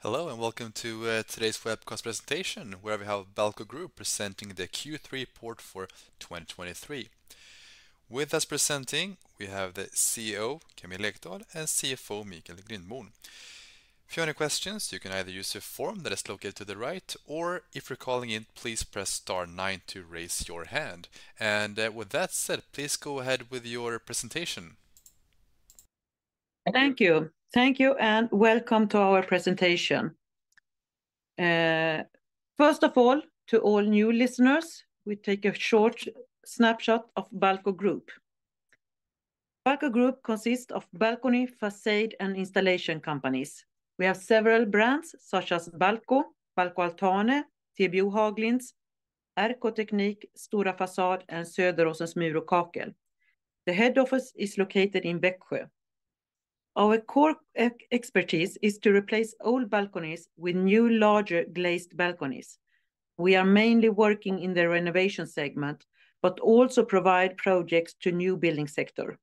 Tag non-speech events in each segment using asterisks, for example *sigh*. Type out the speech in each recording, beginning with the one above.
Hello, and welcome to uh, today's webcast presentation, where we have Balco Group presenting the Q3 report for 2023. With us presenting, we have the CEO, Camilla Ekdahl, and CFO, Michael Grindborn. If you have any questions, you can either use the form that is located to the right, or if you're calling in, please press star nine to raise your hand. And uh, with that said, please go ahead with your presentation. Thank you. Thank you, and welcome to our presentation. Uh, first of all, to all new listeners, we take a short snapshot of Balco Group. Balco Group consists of balcony, facade, and installation companies. We have several brands, such as Balco, Balco Altaner, TBO Haglinds, RK Teknik, Stora Fasad, and Söderåsens Mur & Kakel. The head office is located in Växjö. Our core expertise is to replace old balconies with new, larger glazed balconies. We are mainly working in the renovation segment, but also provide projects to new building sector.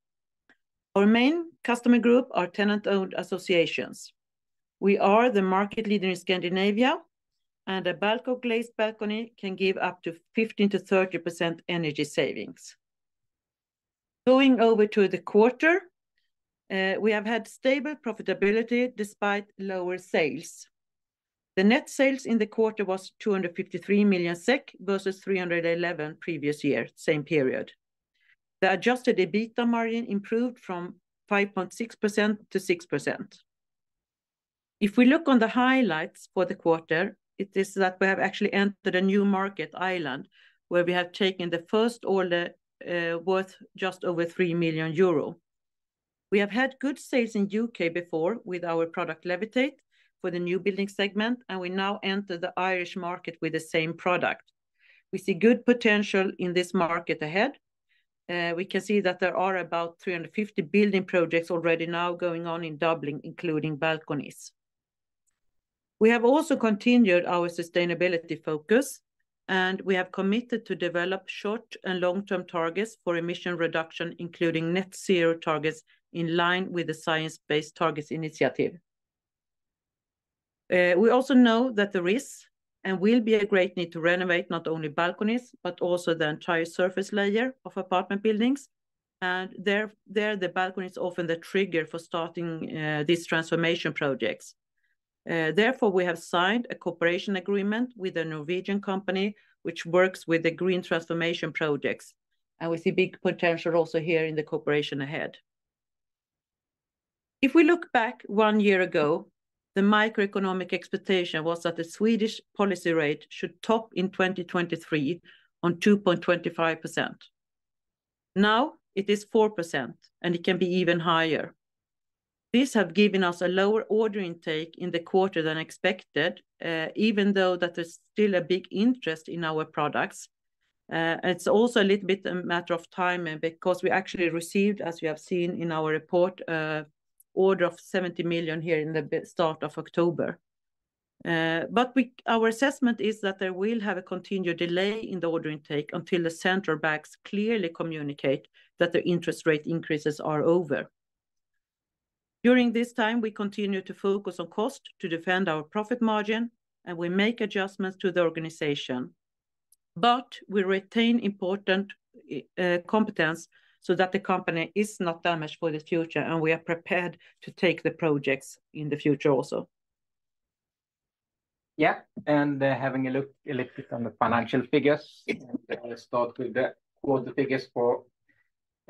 Our main customer group are tenant-owned associations. We are the market leader in Scandinavia, and a Balco glazed balcony can give up to 15%-30% energy savings. Going over to the quarter, Uh, we have had stable profitability despite lower sales. The net sales in the quarter was 253 million SEK versus 311 million previous year, same period. The adjusted EBITDA margin improved from 5.6% to 6%. If we look on the highlights for the quarter, it is that we have actually entered a new market, Ireland, where we have taken the first order, uh, worth just over 3 million euro. We have had good sales in U.K. before with our product Levitate for the new building segment, and we now enter the Irish market with the same product. We see good potential in this market ahead. Uh, we can see that there are about 350 building projects already now going on in Dublin, including balconies. We have also continued our sustainability focus, and we have committed to develop short and long-term targets for emission reduction, including net zero targets in line with the Science Based Targets initiative. Uh, we also know that there is and will be a great need to renovate not only balconies, but also the entire surface layer of apartment buildings, and there, there the balcony is often the trigger for starting uh, these transformation projects. Uh, therefore, we have signed a cooperation agreement with a Norwegian company, which works with the green transformation projects, and we see big potential also here in the cooperation ahead. If we look back one year ago, the macroeconomic expectation was that the Swedish policy rate should top in 2023 on 2.25%. Now, it is 4%, and it can be even higher. This have given us a lower order intake in the quarter than expected, uh, even though that there's still a big interest in our products. Uh, it's also a little bit a matter of timing, because we actually received, as you have seen in our report, uh, order of 70 million here in the start of October. Uh, but our assessment is that there will have a continued delay in the order intake until the central banks clearly communicate that the interest rate increases are over. During this time, we continue to focus on cost to defend our profit margin, and we make adjustments to the organization. But we retain important uh, competence so that the company is not damaged for the future, and we are prepared to take the projects in the future also. Yeah, and uh, having a look a little bit on the financial figures, let's uh, start with the quarter figures for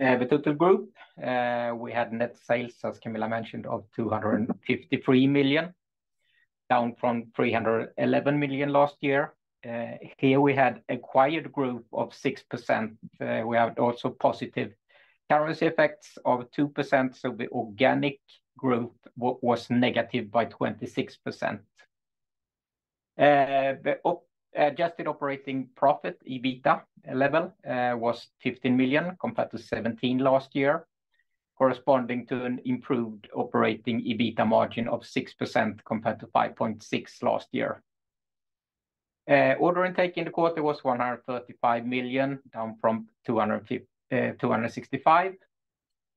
uh, the total group. We had net sales, as Camilla mentioned, of 253 million, down from 311 million last year. Here we had acquired growth of 6%. We have also positive currency effects of 2%, so the organic growth was negative by 26%. Uh, the adjusted operating profit, EBITDA level, uh, was 15 million, compared to 17 million last year, corresponding to an improved operating EBITDA margin of 6%, compared to 5.6 last year. Uh, order intake in the quarter was 135 million, down from Uh, 265 million,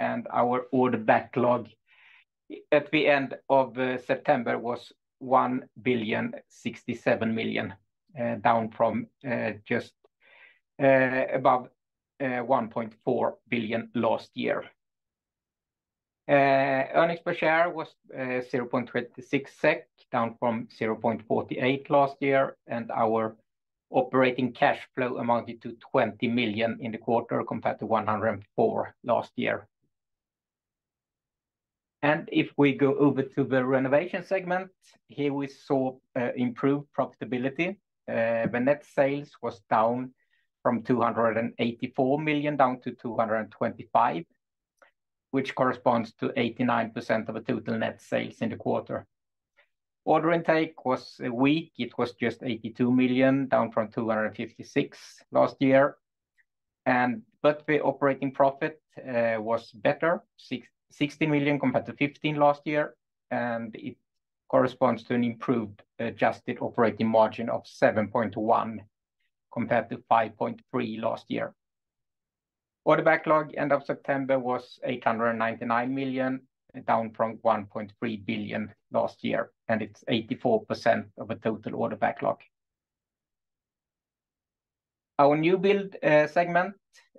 and our order backlog at the end of uh, September was 1,067 million, uh, down from just above 1.4 billion last year. Earnings per share was 0.26 SEK, down from 0.48 last year, and our operating cash flow amounted to 20 million in the quarter, compared to 104 last year. And if we go over to the renovation segment, here we saw uh, improved profitability. Uh, the net sales was down from 284 million down to 225 million, which corresponds to 89% of the total net sales in the quarter. Order intake was uh, weak. It was just 82 million, down from 256 million last year. And but the operating profit uh, was better, 60 million compared to 15 million last year, and it corresponds to an improved adjusted operating margin of 7.1%, compared to 5.3 last year. Order backlog end of September was 899 million, down from 1.3 billion last year, and it's 84% of the total order backlog. Our new build uh, segment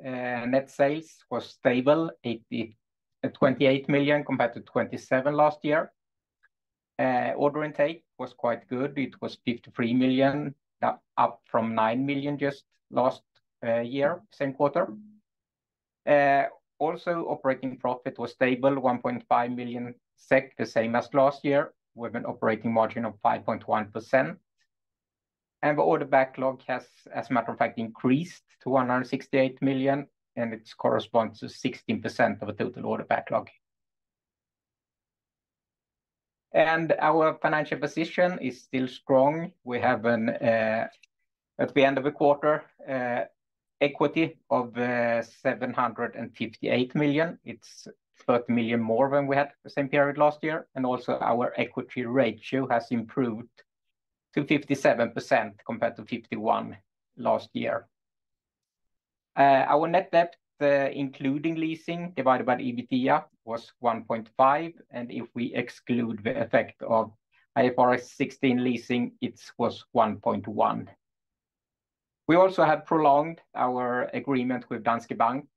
uh, net sales was stable, uh, 28 million compared to 27 million last year. Order intake was quite good. It was 53 million, up from 9 million just last year, same quarter. Also, operating profit was stable, 1.5 million SEK, the same as last year, with an operating margin of 5.1%. The order backlog has, as a matter of fact, increased to 168 million, and it corresponds to 16% of the total order backlog. And our financial position is still strong. We have an, uh, at the end of the quarter, uh, equity of uh, 758 million. It's 30 million more than we had the same period last year, and also our equity ratio has improved to 57%, compared to 51 last year. Uh, our net debt, uh, including leasing, divided by EBITDA, was 1.5, and if we exclude the effect of IFRS 16 leasing, it was 1.1. We also have prolonged our agreement with Danske Bank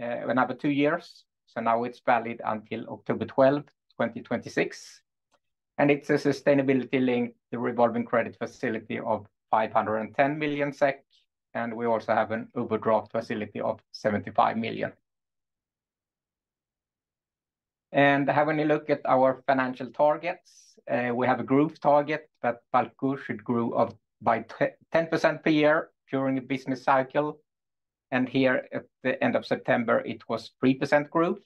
uh, another two years, so now it's valid until October 12, 2026, and it's a sustainability-linked the revolving credit facility of 510 million SEK, and we also have an overdraft facility of 75 million. And Having a look at our financial targets, uh, we have a growth target that Balco should grow by 10% per year during a business cycle, and here at the end of September, it was 3% growth.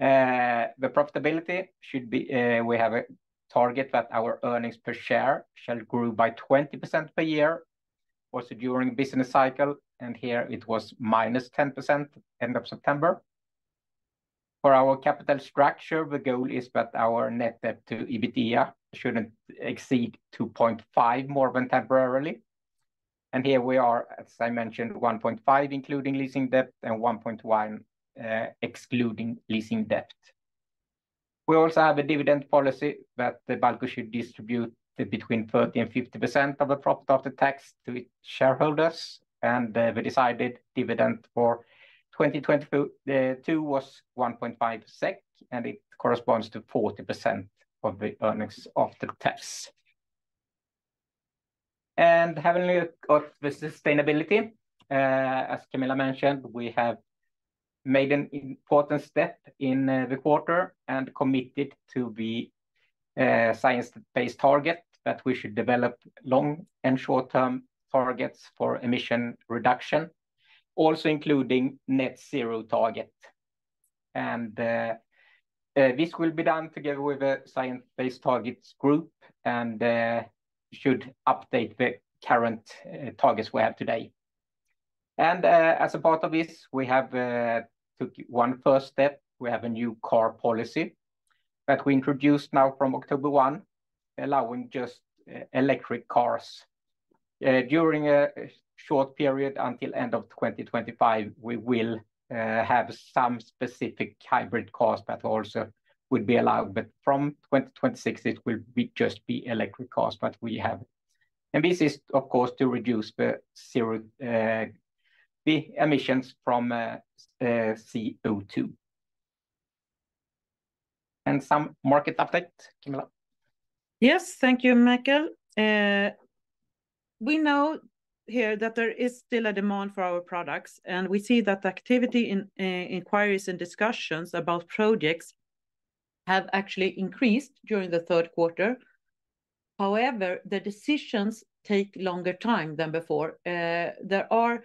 Uh, the profitability should be, uh, we have a target that our earnings per share shall grow by 20% per year, also during business cycle, and here it was -10% end of September. For our capital structure, the goal is that our net debt to EBITDA shouldn't exceed 2.5 more than temporarily. And here we are, as I mentioned, 1.5, including leasing debt, and 1.1, uh, excluding leasing debt. We also have a dividend policy that the Balco should distribute between 30 and 50% of the profit after tax to its shareholders, and uh, the decided dividend for 2022 uh, was 1.5 SEK, and it corresponds to 40% of the earnings after tax. And having a look at the sustainability, uh, as Camilla mentioned, we have made an important step in uh, the quarter and committed to the uh, science-based target that we should develop long and short-term targets for emission reduction, also including net zero target. And this will be done together with a Science Based Targets group, and should update the current uh, targets we have today. And uh, as a part of this, we have uh, took one first step. We have a new car policy that we introduced now from October 1, allowing just electric cars. During a short period until end of 2025, we will have some specific hybrid cars, but also would be allowed, but from 2026, it will be just be electric cars that we have. And this is, of course, to reduce the zero uh, the emissions from uh, uh, CO2. And some market update, Camilla? Yes, thank you, Mikael. We know here that there is still a demand for our products, and we see that activity in inquiries and discussions about projects have actually increased during the third quarter. However, the decisions take longer time than before. Uh, there are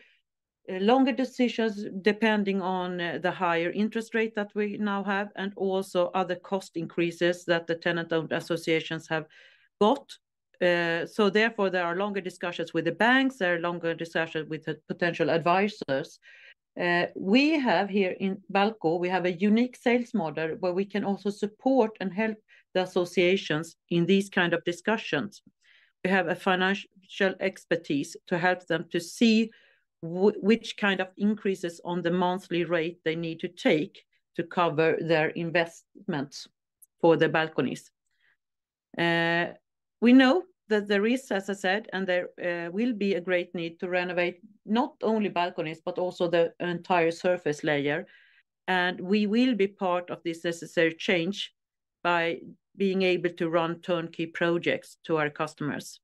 uh, longer decisions depending on uh, the higher interest rate that we now have, and also other cost increases that the tenant-owned associations have got. So therefore, there are longer discussions with the banks, there are longer discussions with the potential advisors. Eh, we have here in Balco, we have a unique sales model, where we can also support and help the associations in these kind of discussions. We have a financial expertise to help them to see which kind of increases on the monthly rate they need to take to cover their investments for the balconies. Eh, we know that there is, as I said, and there uh, will be a great need to renovate not only balconies, but also the entire surface layer, and we will be part of this necessary change by being able to run turnkey projects to our customers.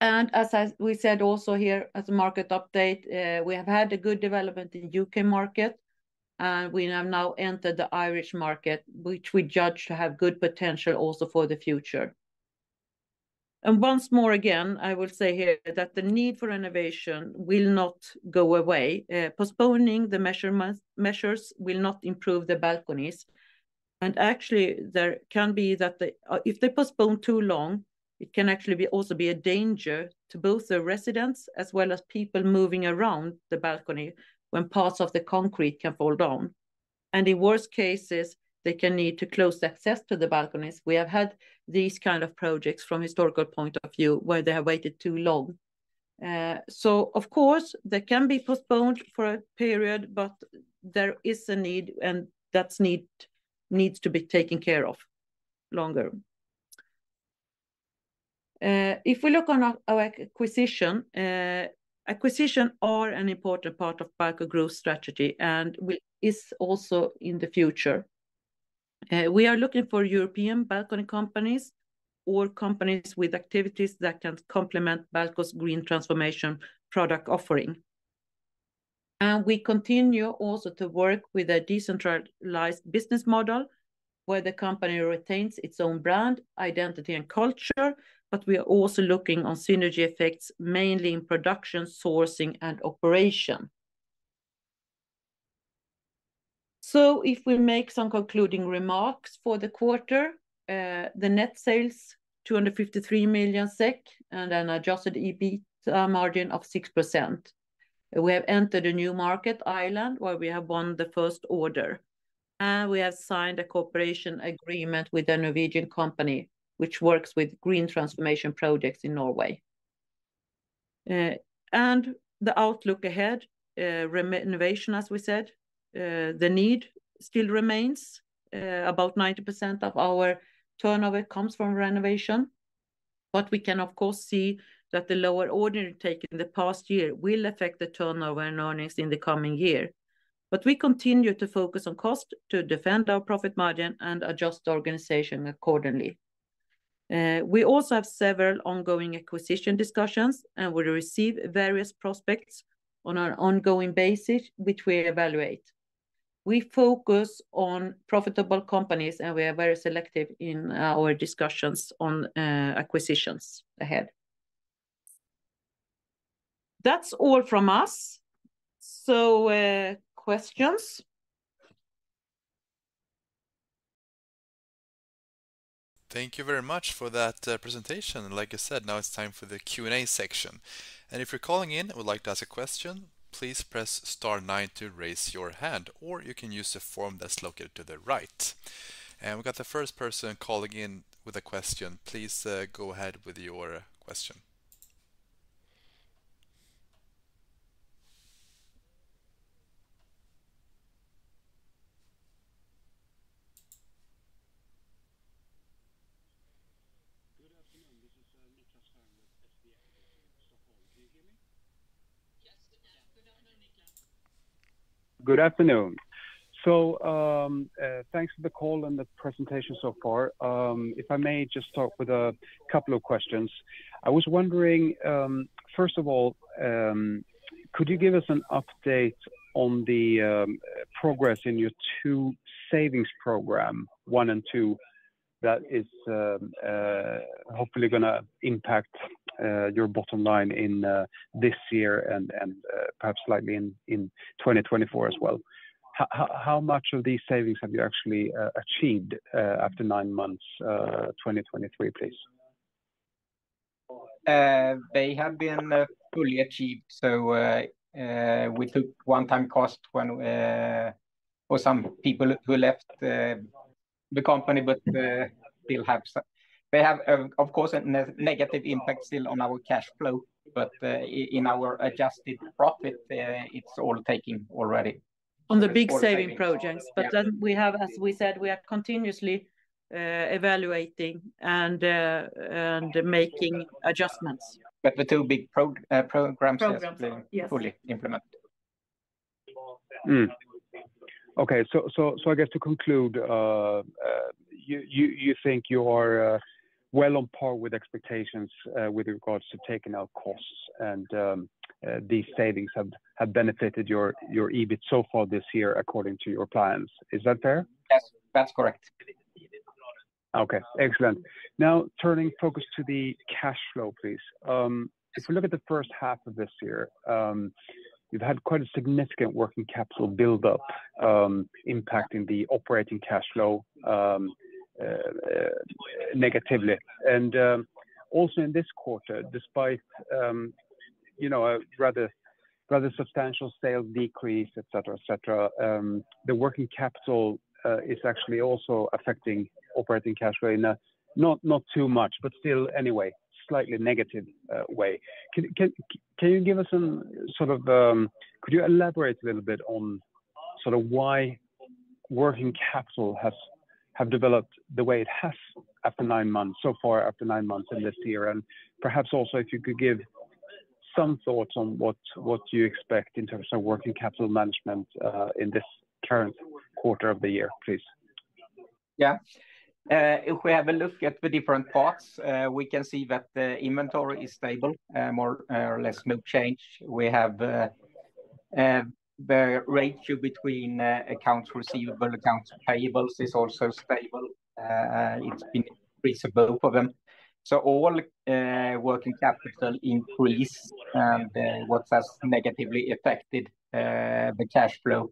And as we said also here as a market update, uh, we have had a good development in U.K. market, and we have now entered the Irish market, which we judge to have good potential also for the future. And once more again, I will say here that the need for renovation will not go away. Uh, postponing the measures will not improve the balconies. And actually, there can be that uh, if they postpone too long, it can actually be also be a danger to both the residents as well as people moving around the balcony when parts of the concrete can fall down. And in worst cases, they can need to close access to the balconies. We have had these kind of projects from historical point of view, where they have waited too long. Uh, so of course, they can be postponed for a period, but there is a need, and that need needs to be taken care of longer. Uh, if we look on our acquisition, uh, acquisition are an important part of Balco growth strategy, and is also in the future. Uh, we are looking for European balcony companies or companies with activities that can complement Balco's green transformation product offering. And we continue also to work with a decentralized business model, where the company retains its own brand, identity, and culture, but we are also looking on synergy effects, mainly in production, sourcing, and operation. So if we make some concluding remarks for the quarter, uh, the net sales, 253 million SEK, and an adjusted EBITDA margin of 6%. We have entered a new market, Ireland, where we have won the first order, and we have signed a cooperation agreement with a Norwegian company, which works with green transformation projects in Norway. Uh, and the outlook ahead, uh, renovation, as we said, Uh, the need still remains. Uh, about 90% of our turnover comes from renovation, but we can, of course, see that the lower order intake in the past year will affect the turnover and earnings in the coming year. But we continue to focus on cost to defend our profit margin and adjust the organization accordingly. Uh, we also have several ongoing acquisition discussions, and we receive various prospects on an ongoing basis, which we evaluate. We focus on profitable companies, and we are very selective in uh, our discussions on uh, acquisitions ahead. That's all from us. So, uh, questions? Thank you very much for that, presentation. Like I said, now it's time for the Q&A section. And if you're calling in and would like to ask a question, please press star nine to raise your hand, or you can use the form that's located to the right. And We've got the first person calling in with a question. Please, uh, go ahead with your question. Good afternoon. So, um, uh, thanks for the call and the presentation so far. Um, if I may just start with a couple of questions. I was wondering, um, first of all, could you give us an update on the progress in your two savings program, one and two, that is uh, hopefully gonna impact Uh, your bottom line in uh, this year and uh, perhaps slightly in 2024 as well? How much of these savings have you actually achieved after nine months 2023, please? They have been fully achieved. So, we took one-time cost when for some people who left the company, but still have. They have, uh, of course, a negative oh, impact still on our cash flow, but uh, in our adjusted profit, uh, it's all taken already. On the big saving projects. Yeah. But then we have, as we said, we are continuously evaluating and making adjustments. But the two big programs- Programs, yes Have been fully implemented. Hmm. Okay. So I guess to conclude, you think you are well on par with expectations uh, with regards to taking out costs, and um, uh, these savings have benefited your EBIT so far this year, according to your plans. Is that fair? Yes, that's correct. Okay, excellent. Now, turning focus to the cash flow, please. Um, if we look at the first half of this year, um, you've had quite a significant working capital build-up, impacting the operating cash flow Uh, uh, negatively. And um, also in this quarter, despite um, you know, a rather substantial sales decrease, et cetera, et cetera, um, the working capital uh, is actually also affecting operating cash flow in a not too much, but still anyway, slightly negative way. Can you give us some sort of... Could you elaborate a little bit on sort of why working capital has developed the way it has after nine months, so far after nine months in this year? And perhaps also, if you could give some thoughts on what you expect in terms of working capital management uh, in this current quarter of the year, please. Yeah. Uh, if we have a look at the different parts, uh, we can see that the inventory is stable, more or less no change. We have the ratio between uh, accounts receivable, accounts payables is also stable. Uh, it's been increased both of them. So all uh, working capital increase, and what has negatively affected the cash flow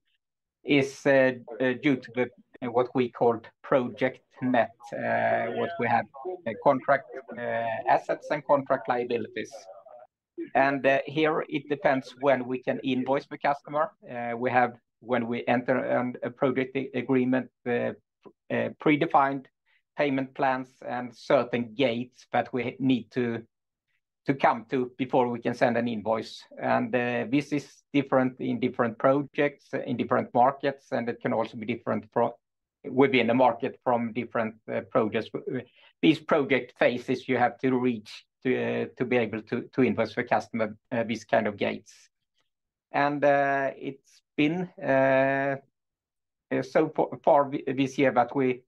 is due to what we called project net, what we have contract assets and contract liabilities. And uh, here it depends when we can invoice the customer. Uh, we have, when we enter a project agreement, uh, predefined payment plans and certain gates that we need to to come to before we can send an invoice. And this is different in different projects, in different markets, and it can also be different within the market from different projects. These project phases, you have to reach Uh, to be able to to invoice the customer uh, these kind of gates. And uh, it's been so far this year that we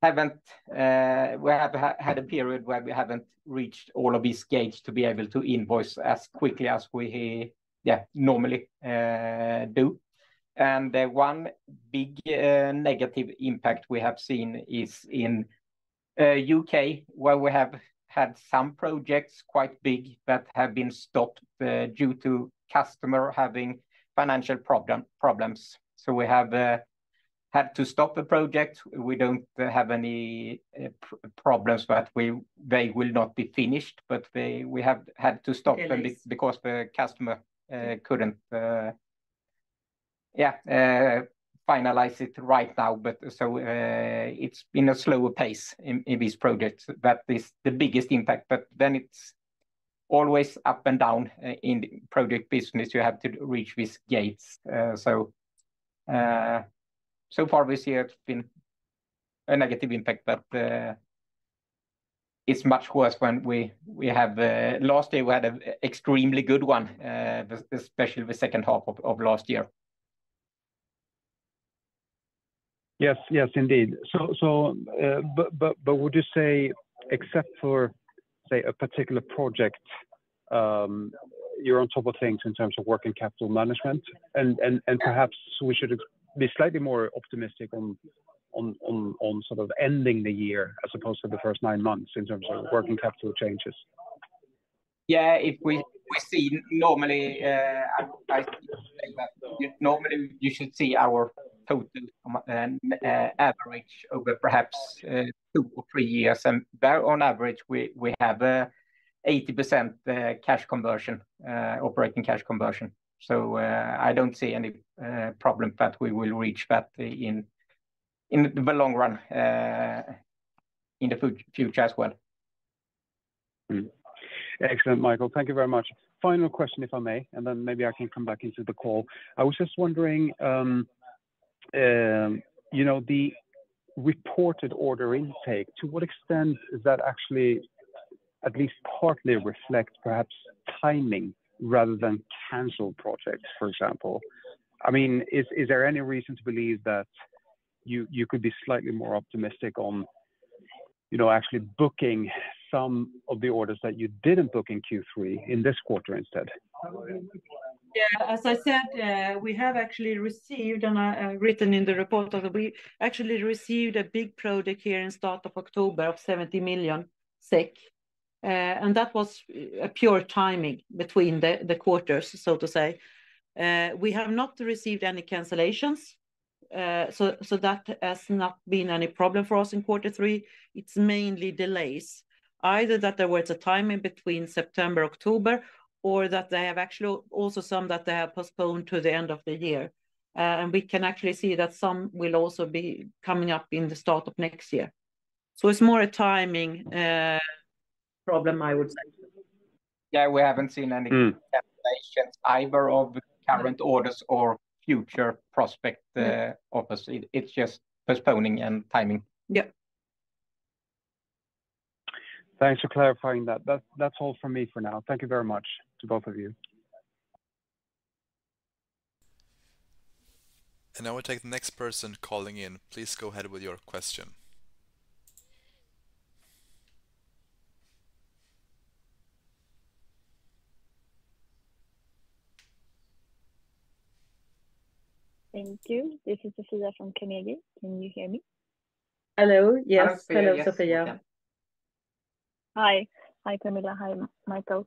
haven't we have ha had a period where we haven't reached all of these gates to be able to invoice as quickly as we normally do. And one big negative impact we have seen is in U.K., where we have had some projects, quite big, that have been stopped uh, due to customer having financial problem problems. So we have uh, had to stop the project. We don't have any uh, problems that we they will not be finished, but we have had to stop them- Because the customer couldn't finalize it right now. But so, uh, it's been a slower pace in these projects. That is the biggest impact, but then it's always up and down uh, in the project business. You have to reach these gates. Uh, so so far this year, it's been a negative impact, but it's much worse when we we have last year, we had an extremely good one, especially the second half of last year. Yes, yes, indeed. So, uh, but would you say, except for, say, a particular project, um, you're on top of things in terms of working capital management? And perhaps we should be slightly more optimistic on sort of ending the year as opposed to the first nine months in terms of working capital changes. Yeah, if we see normally, uh, I think that normally you should see our total eh, average over perhaps eh, two or three years. And there on average, we have 80% eh, cash conversion, operating cash conversion. So I don't see any problem that we will reach that in in the long run in the future as well. Mm. Excellent, Michael. Thank you very much. Final question, if I may, and then maybe I can come back into the call. I was just wondering, um, Um, the reported order intake, to what extent does that actually at least partly reflect perhaps timing rather than canceled projects, for example? I mean, is there any reason to believe that you could be slightly more optimistic on you know, actually booking some of the orders that you didn't book in Q3 in this quarter instead? Yeah, as I said, uh, we have actually received, and I've written in the report that we actually received a big project here in start of October of 70 million SEK. And that was a pure timing between the the quarters, so to say. We have not received any cancellations. So that has not been any problem for us in quarter three. It's mainly delays, either that there was a timing between September, October, or that they have actually also some that they have postponed to the end of the year. Uh, and we can actually see that some will also be coming up in the start of next year. So it's more a timing uh, problem, I would say. Yeah, we haven't seen any hmm. cancellations either of current orders or future prospect uh, offers. It's just postponing and timing. Yeah. Thanks for clarifying that. That's all from me for now. Thank you very much to both of you. And now we'll take the next person calling in. Please go ahead with your question. Thank you. This is Sofia from Carnegie. Can you hear me? Hello. Yes. Hello, Sofia. Hi. Hi, Camilla. Hi, Michael.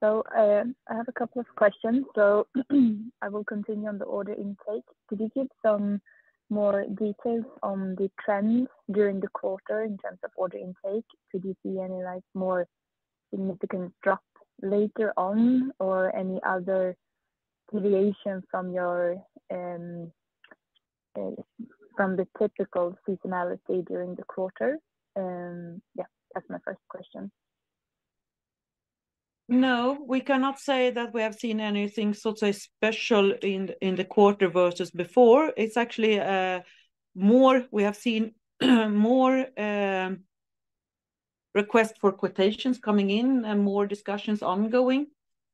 So um, I have a couple of questions. So *clears throat* I will continue on the order intake. Could you give some more details on the trends during the quarter in terms of order intake? Could you see any like, more significant drop later on or any other deviation from your um, uh, from the typical seasonality during the quarter? Um, yeah, that's my first question. No, we cannot say that we have seen anything so to say special in in the quarter versus before. It's actually uh, more we have seen *clears throat* more um, requests for quotations coming in and more discussions ongoing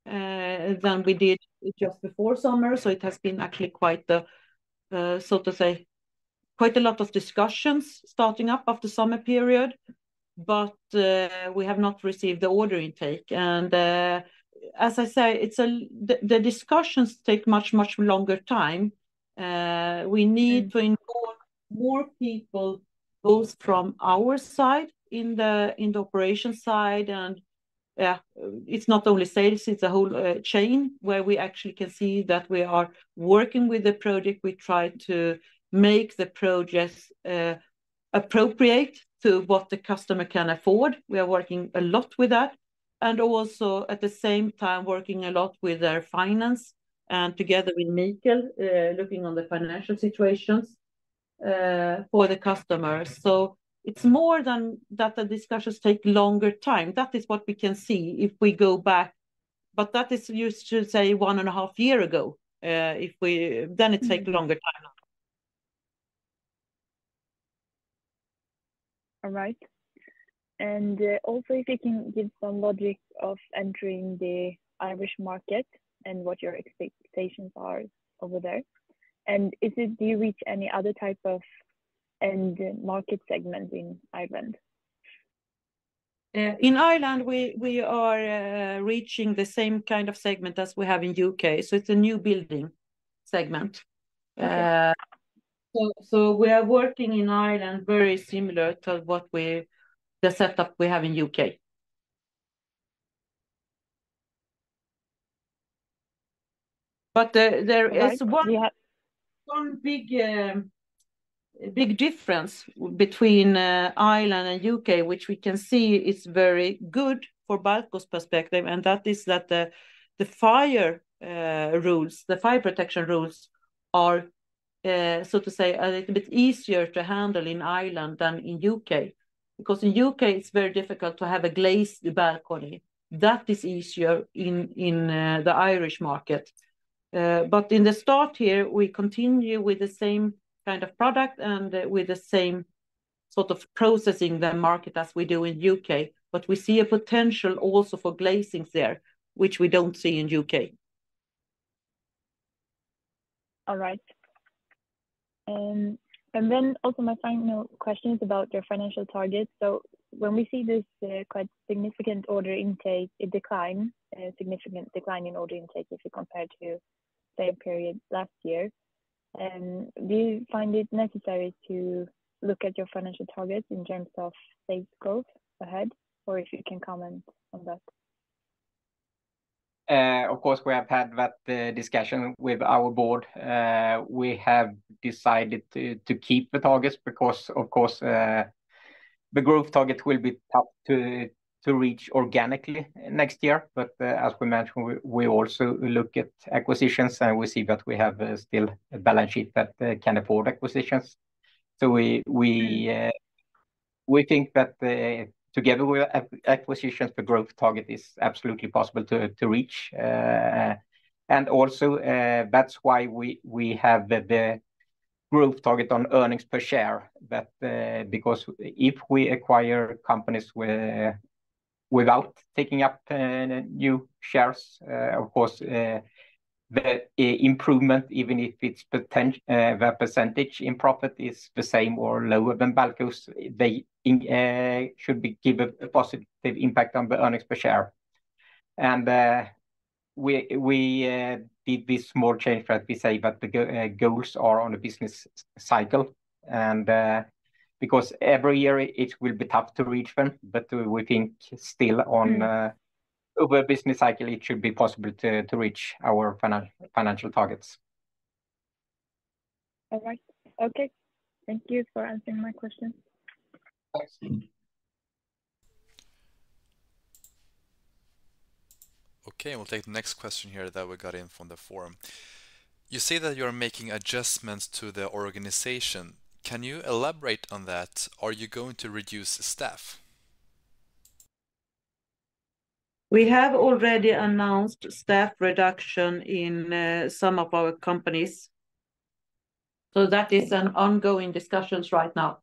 uh, than we did just before summer. So it has been actually quite the, uh, so to say, quite a lot of discussions starting up after the summer period, but uh, we have not received the order intake. And uh, as I say, it's a the discussions take much, much longer time. Uh, we need mm. to involve more people both from our side in the in the operation side. And yeah, it's not only sales, it's a whole chain where we actually can see that we are working with the project. We try to make the projects appropriate to what the customer can afford. We are working a lot with that. And also at the same time, working a lot with their finance and together with Mikael, uh, looking on the financial situations uh, for the customers. So it's more than that the discussions take longer time. That is what we can see if we go back. But that is used to say one and a half year ago. Uh, if we then it takes mm-hmm. longer time. All right. And uh, also, if you can give some logic of entering the Irish market and what your expectations are over there. And is it, do you reach any other type of and market segment in Ireland? Uh, in Ireland, we we are uh, reaching the same kind of segment as we have in U.K., so it's a new building segment. Okay. So we are working in Ireland very similar to what we, the setup we have in U.K. But there is one- Right. Yeah... one big um, big difference between uh, Ireland and U.K., which we can see is very good for Balco's perspective, and that is that the fire uh, rules, the fire protection rules are, so to say, a little bit easier to handle in Ireland than in U.K. Because in U.K., it's very difficult to have a glazed balcony. That is easier in in eh, the Irish market. Eh, but in the start here, we continue with the same kind of product and eh, with the same sort of processing the market as we do in U.K., but we see a potential also for glazings there, which we don't see in U.K. All right. Um, and then also my final question is about your financial targets. So when we see this uh, quite significant order intake, a decline, a significant decline in order intake if you compare to same period last year, um, do you find it necessary to look at your financial targets in terms of sales growth ahead, or if you can comment on that? Uh, of course, we have had that uh, discussion with our board. Uh, we have decided to keep the targets because, of course, the growth target will be tough to reach organically next year. But, as we mentioned, we also look at acquisitions, and we see that we have still a balance sheet that can afford acquisitions. So we mm. think that together with acquisitions, the growth target is absolutely possible to reach. Uh, and also, uh, that's why we have the growth target on earnings per share. That, uh, because if we acquire companies without taking up new shares, of course, the eh, improvement, even if it's potential, eh, the percentage in profit is the same or lower than Balco's, they eh, should be give a positive impact on the earnings per share. And we did this small change that we say that the goals are on a business cycle, and because every year it will be tough to reach them, but we think still on mm. Over a business cycle, it should be possible to reach our financial targets. All right. Okay. Thank you for answering my question. Thanks. Okay, we'll take the next question here that we got in from the forum. You say that you're making adjustments to the organization. Can you elaborate on that? Are you going to reduce staff? We have already announced staff reduction in uh, some of our companies, so that is an ongoing discussions right now.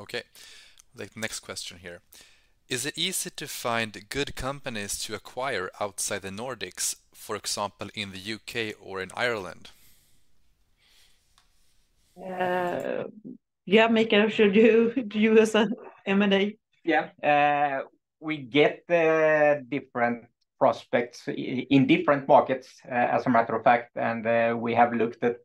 Okay. The next question here: Is it easy to find good companies to acquire outside the Nordics, for example, in the U.K. or in Ireland? Uh, yeah, Mikael, should you *laughs* do as a M&A? Yeah. Uh, We get different prospects in different markets, uh, as a matter of fact, and uh, we have looked at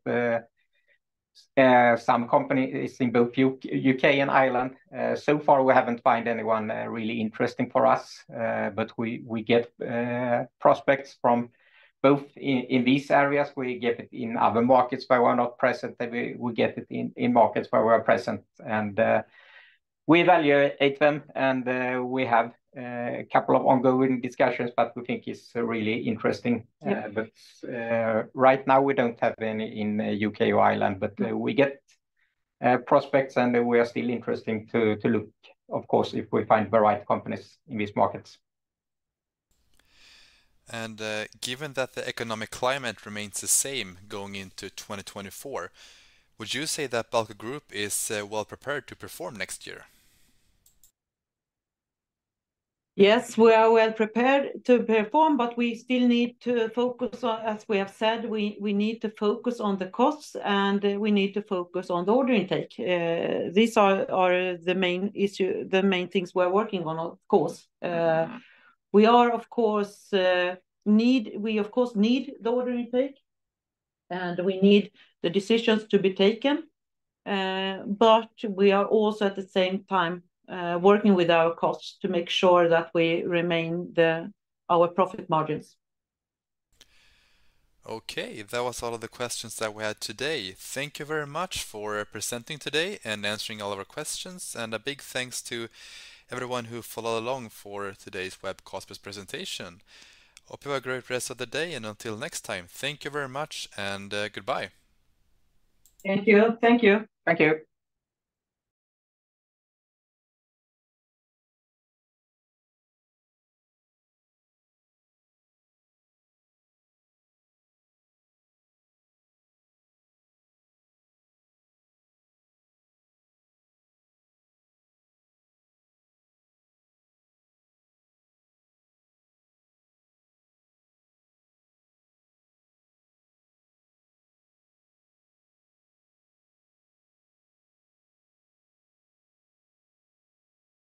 uh, some companies in both U.K. and Ireland. So far, we haven't found anyone really interesting for us, but we get prospects from both in these areas. We get it in other markets where we're not present, and we get it in markets where we're present. And we evaluate them, and we have a couple of ongoing discussions that we think is really interesting. Yeah. Uh, but uh, right now, we don't have any in uh, U.K. or Ireland, but we get prospects, and we are still interesting to look, of course, if we find the right companies in these markets. And given that the economic climate remains the same going into 2024, would you say that Balco Group is well prepared to perform next year? Yes, we are well prepared to perform, but we still need to focus on, as we have said, we need to focus on the costs, and we need to focus on the order intake. Uh, these are the main issue, the main things we're working on, of course. Uh, mm-hmm. We are, of course uh, need we of course need the order intake, and we need the decisions to be taken. But we are also, at the same time, Uh, working with our costs to make sure that we remain the our profit margins. Okay, that was all of the questions that we had today. Thank you very much for presenting today and answering all of our questions, and a big thanks to everyone who followed along for today's webcast presentation. Hope you have a great rest of the day, and until next time, thank you very much, and uh, goodbye. Thank you. Thank you. Thank you.